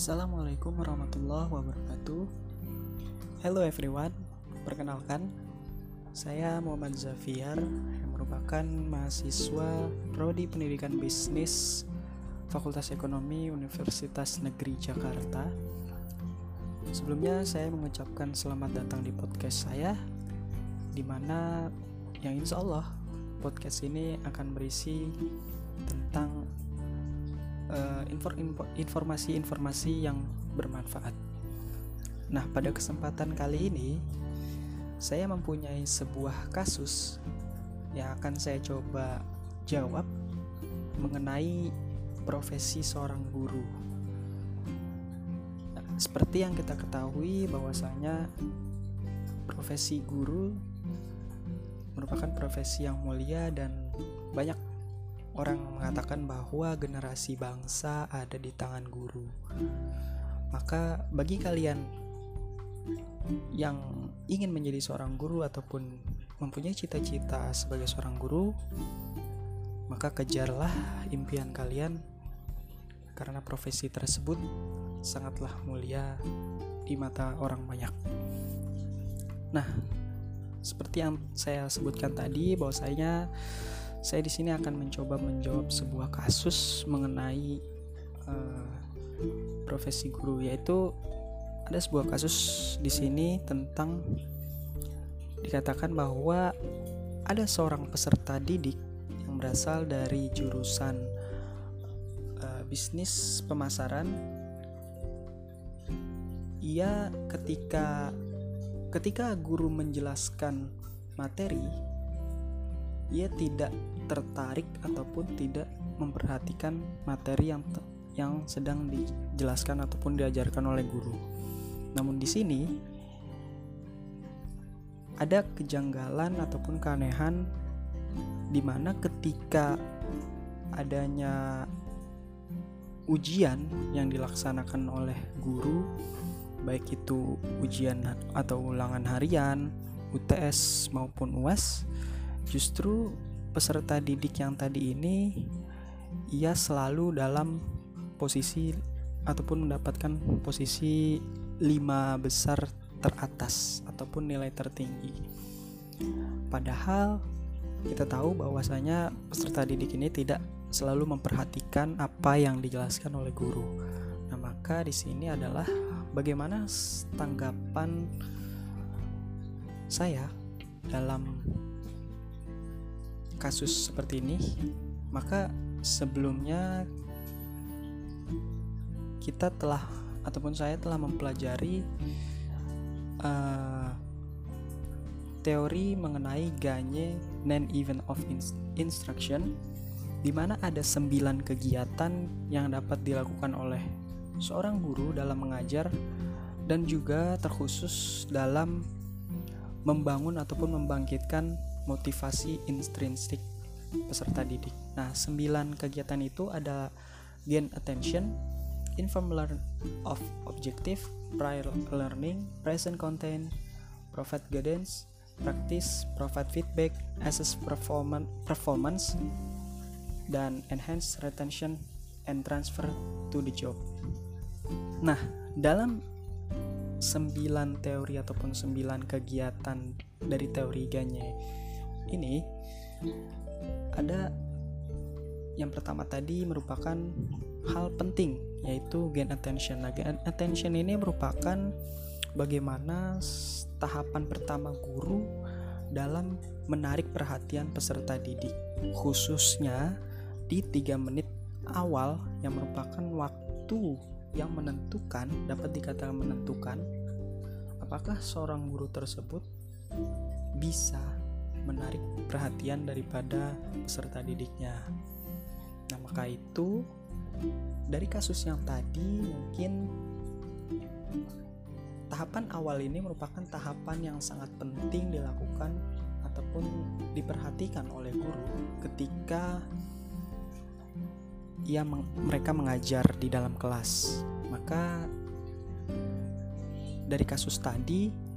Assalamualaikum warahmatullahi wabarakatuh. Hello everyone Perkenalkan Saya Muhammad Zafiar Yang merupakan mahasiswa Prodi Pendidikan Bisnis Fakultas Ekonomi Universitas Negeri Jakarta. Sebelumnya saya mengucapkan selamat datang di podcast saya Di mana yang insya Allah podcast ini akan berisi tentang uh, informasi-informasi yang bermanfaat. Nah, pada kesempatan kali ini saya mempunyai sebuah kasus yang akan saya coba jawab mengenai profesi seorang guru. Nah, seperti yang kita ketahui bahwasanya profesi guru merupakan profesi yang mulia dan banyak orang mengatakan bahwa generasi bangsa ada di tangan guru. Maka bagi kalian yang ingin menjadi seorang guru ataupun mempunyai cita-cita sebagai seorang guru, maka kejarlah impian kalian karena profesi tersebut sangatlah mulia di mata orang banyak. Nah, seperti yang saya sebutkan tadi bahwasanya saya di sini akan mencoba menjawab sebuah kasus mengenai uh, profesi guru yaitu ada sebuah kasus di sini tentang dikatakan bahwa ada seorang peserta didik yang berasal dari jurusan uh, bisnis pemasaran. Ia ketika Ketika guru menjelaskan materi, ia tidak tertarik ataupun tidak memperhatikan materi yang yang sedang dijelaskan ataupun diajarkan oleh guru. Namun di sini ada kejanggalan ataupun keanehan di mana ketika adanya ujian yang dilaksanakan oleh guru baik itu ujian atau ulangan harian, UTS maupun UAS, justru peserta didik yang tadi ini ia selalu dalam posisi ataupun mendapatkan posisi lima besar teratas ataupun nilai tertinggi. Padahal kita tahu bahwasanya peserta didik ini tidak selalu memperhatikan apa yang dijelaskan oleh guru. Nah, maka di sini adalah bagaimana tanggapan saya dalam kasus seperti ini maka sebelumnya kita telah ataupun saya telah mempelajari uh, teori mengenai Gagne non-event of instruction di mana ada sembilan kegiatan yang dapat dilakukan oleh seorang guru dalam mengajar dan juga terkhusus dalam membangun ataupun membangkitkan motivasi intrinsik peserta didik. Nah, sembilan kegiatan itu ada gain attention, inform learn of objective, prior learning, present content, provide guidance, practice, provide feedback, assess performance, performance dan enhance retention and transfer to the job. Nah, dalam sembilan teori ataupun sembilan kegiatan dari teori Ganye ini ada yang pertama tadi merupakan hal penting yaitu gain attention. Nah, gain attention ini merupakan bagaimana tahapan pertama guru dalam menarik perhatian peserta didik khususnya di tiga menit awal yang merupakan waktu yang menentukan dapat dikatakan menentukan apakah seorang guru tersebut bisa menarik perhatian daripada peserta didiknya. Nah, maka itu dari kasus yang tadi mungkin tahapan awal ini merupakan tahapan yang sangat penting dilakukan ataupun diperhatikan oleh guru ketika ia meng mereka mengajar di dalam kelas. Maka dari kasus tadi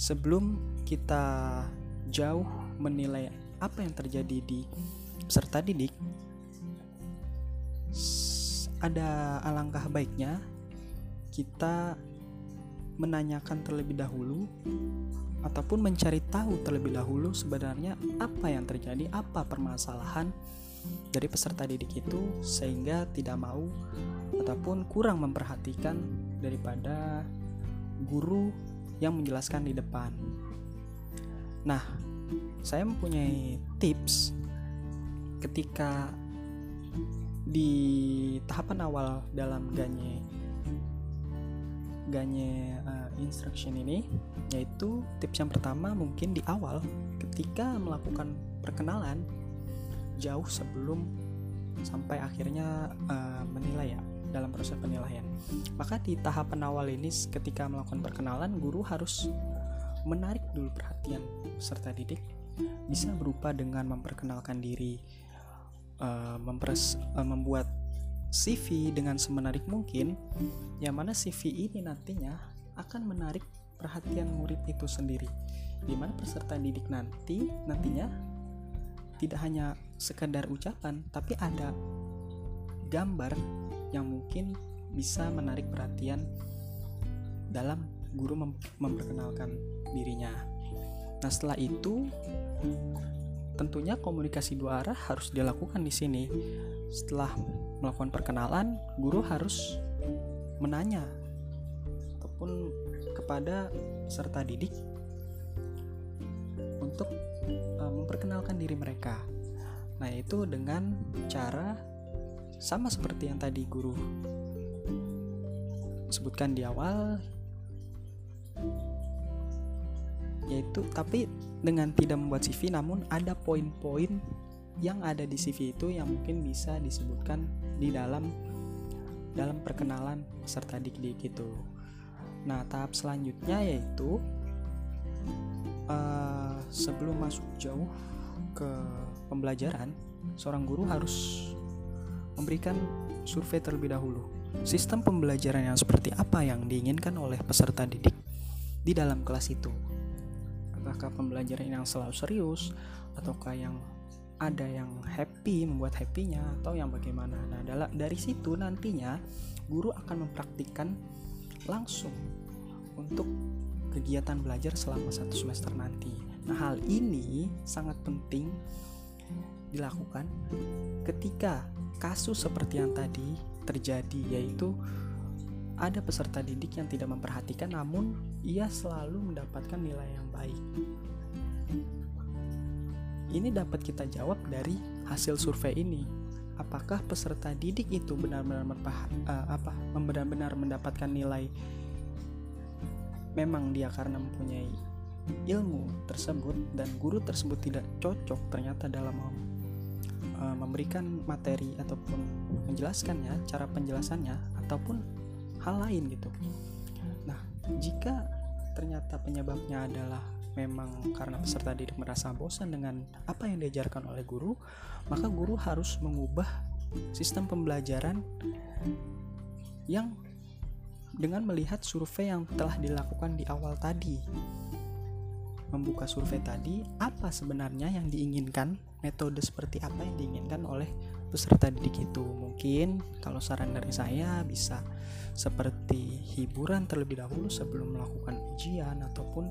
sebelum kita jauh menilai apa yang terjadi di peserta didik ada alangkah baiknya kita menanyakan terlebih dahulu ataupun mencari tahu terlebih dahulu sebenarnya apa yang terjadi, apa permasalahan dari peserta didik itu sehingga tidak mau ataupun kurang memperhatikan daripada guru yang menjelaskan di depan. Nah, saya mempunyai tips ketika di tahapan awal dalam ganye ganye uh, instruction ini yaitu tips yang pertama mungkin di awal ketika melakukan perkenalan jauh sebelum sampai akhirnya uh, menilai ya dalam proses penilaian. Maka di tahapan awal ini ketika melakukan perkenalan guru harus menarik dulu perhatian peserta didik bisa berupa dengan memperkenalkan diri uh, mempres, uh, membuat CV dengan semenarik mungkin yang mana CV ini nantinya akan menarik perhatian murid itu sendiri di mana peserta didik nanti nantinya tidak hanya sekedar ucapan tapi ada gambar yang mungkin bisa menarik perhatian dalam guru mem memperkenalkan dirinya. Nah, setelah itu tentunya komunikasi dua arah harus dilakukan di sini. Setelah melakukan perkenalan, guru harus menanya ataupun kepada peserta didik untuk uh, memperkenalkan diri mereka. Nah, itu dengan cara sama seperti yang tadi guru sebutkan di awal yaitu tapi dengan tidak membuat CV namun ada poin-poin yang ada di CV itu yang mungkin bisa disebutkan di dalam dalam perkenalan peserta didik itu. Nah, tahap selanjutnya yaitu uh, sebelum masuk jauh ke pembelajaran, seorang guru harus memberikan survei terlebih dahulu. Sistem pembelajaran yang seperti apa yang diinginkan oleh peserta didik di dalam kelas itu? Apakah pembelajaran yang selalu serius ataukah yang ada yang happy membuat happynya atau yang bagaimana? Nah, dari situ nantinya guru akan mempraktikkan langsung untuk kegiatan belajar selama satu semester nanti. Nah, hal ini sangat penting dilakukan ketika kasus seperti yang tadi terjadi yaitu ada peserta didik yang tidak memperhatikan namun ia selalu mendapatkan nilai yang baik. Ini dapat kita jawab dari hasil survei ini. Apakah peserta didik itu benar-benar uh, apa benar-benar mendapatkan nilai memang dia karena mempunyai ilmu tersebut dan guru tersebut tidak cocok ternyata dalam uh, memberikan materi ataupun menjelaskannya, cara penjelasannya ataupun hal lain gitu. Nah, jika ternyata penyebabnya adalah memang karena peserta didik merasa bosan dengan apa yang diajarkan oleh guru, maka guru harus mengubah sistem pembelajaran yang dengan melihat survei yang telah dilakukan di awal tadi membuka survei tadi apa sebenarnya yang diinginkan metode seperti apa yang diinginkan oleh peserta didik itu mungkin kalau saran dari saya bisa seperti hiburan terlebih dahulu sebelum melakukan ujian ataupun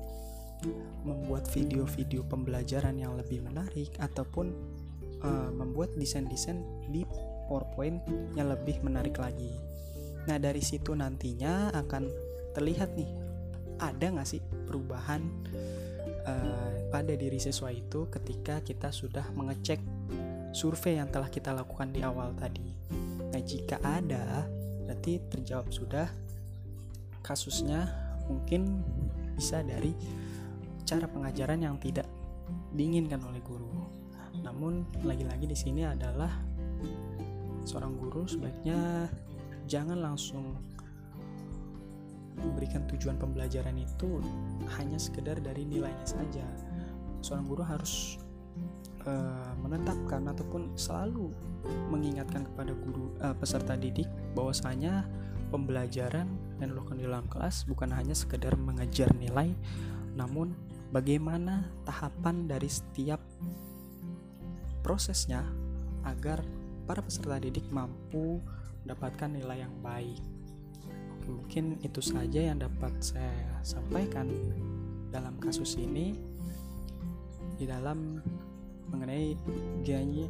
membuat video-video pembelajaran yang lebih menarik ataupun uh, membuat desain-desain di PowerPoint yang lebih menarik lagi. Nah dari situ nantinya akan terlihat nih ada nggak sih perubahan uh, pada diri siswa itu ketika kita sudah mengecek survei yang telah kita lakukan di awal tadi. Nah, jika ada, berarti terjawab sudah kasusnya mungkin bisa dari cara pengajaran yang tidak diinginkan oleh guru. Namun lagi-lagi di sini adalah seorang guru sebaiknya jangan langsung memberikan tujuan pembelajaran itu hanya sekedar dari nilainya saja. Seorang guru harus uh, menetapkan ataupun selalu mengingatkan kepada guru uh, peserta didik bahwasanya pembelajaran yang dilakukan di dalam kelas bukan hanya sekedar mengejar nilai, namun bagaimana tahapan dari setiap prosesnya agar para peserta didik mampu mendapatkan nilai yang baik. Mungkin itu saja yang dapat saya sampaikan dalam kasus ini di dalam mengenai G-nya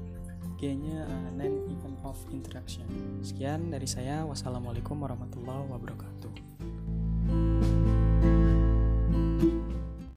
G-nya uh, non event of interaction. Sekian dari saya. Wassalamualaikum warahmatullahi wabarakatuh.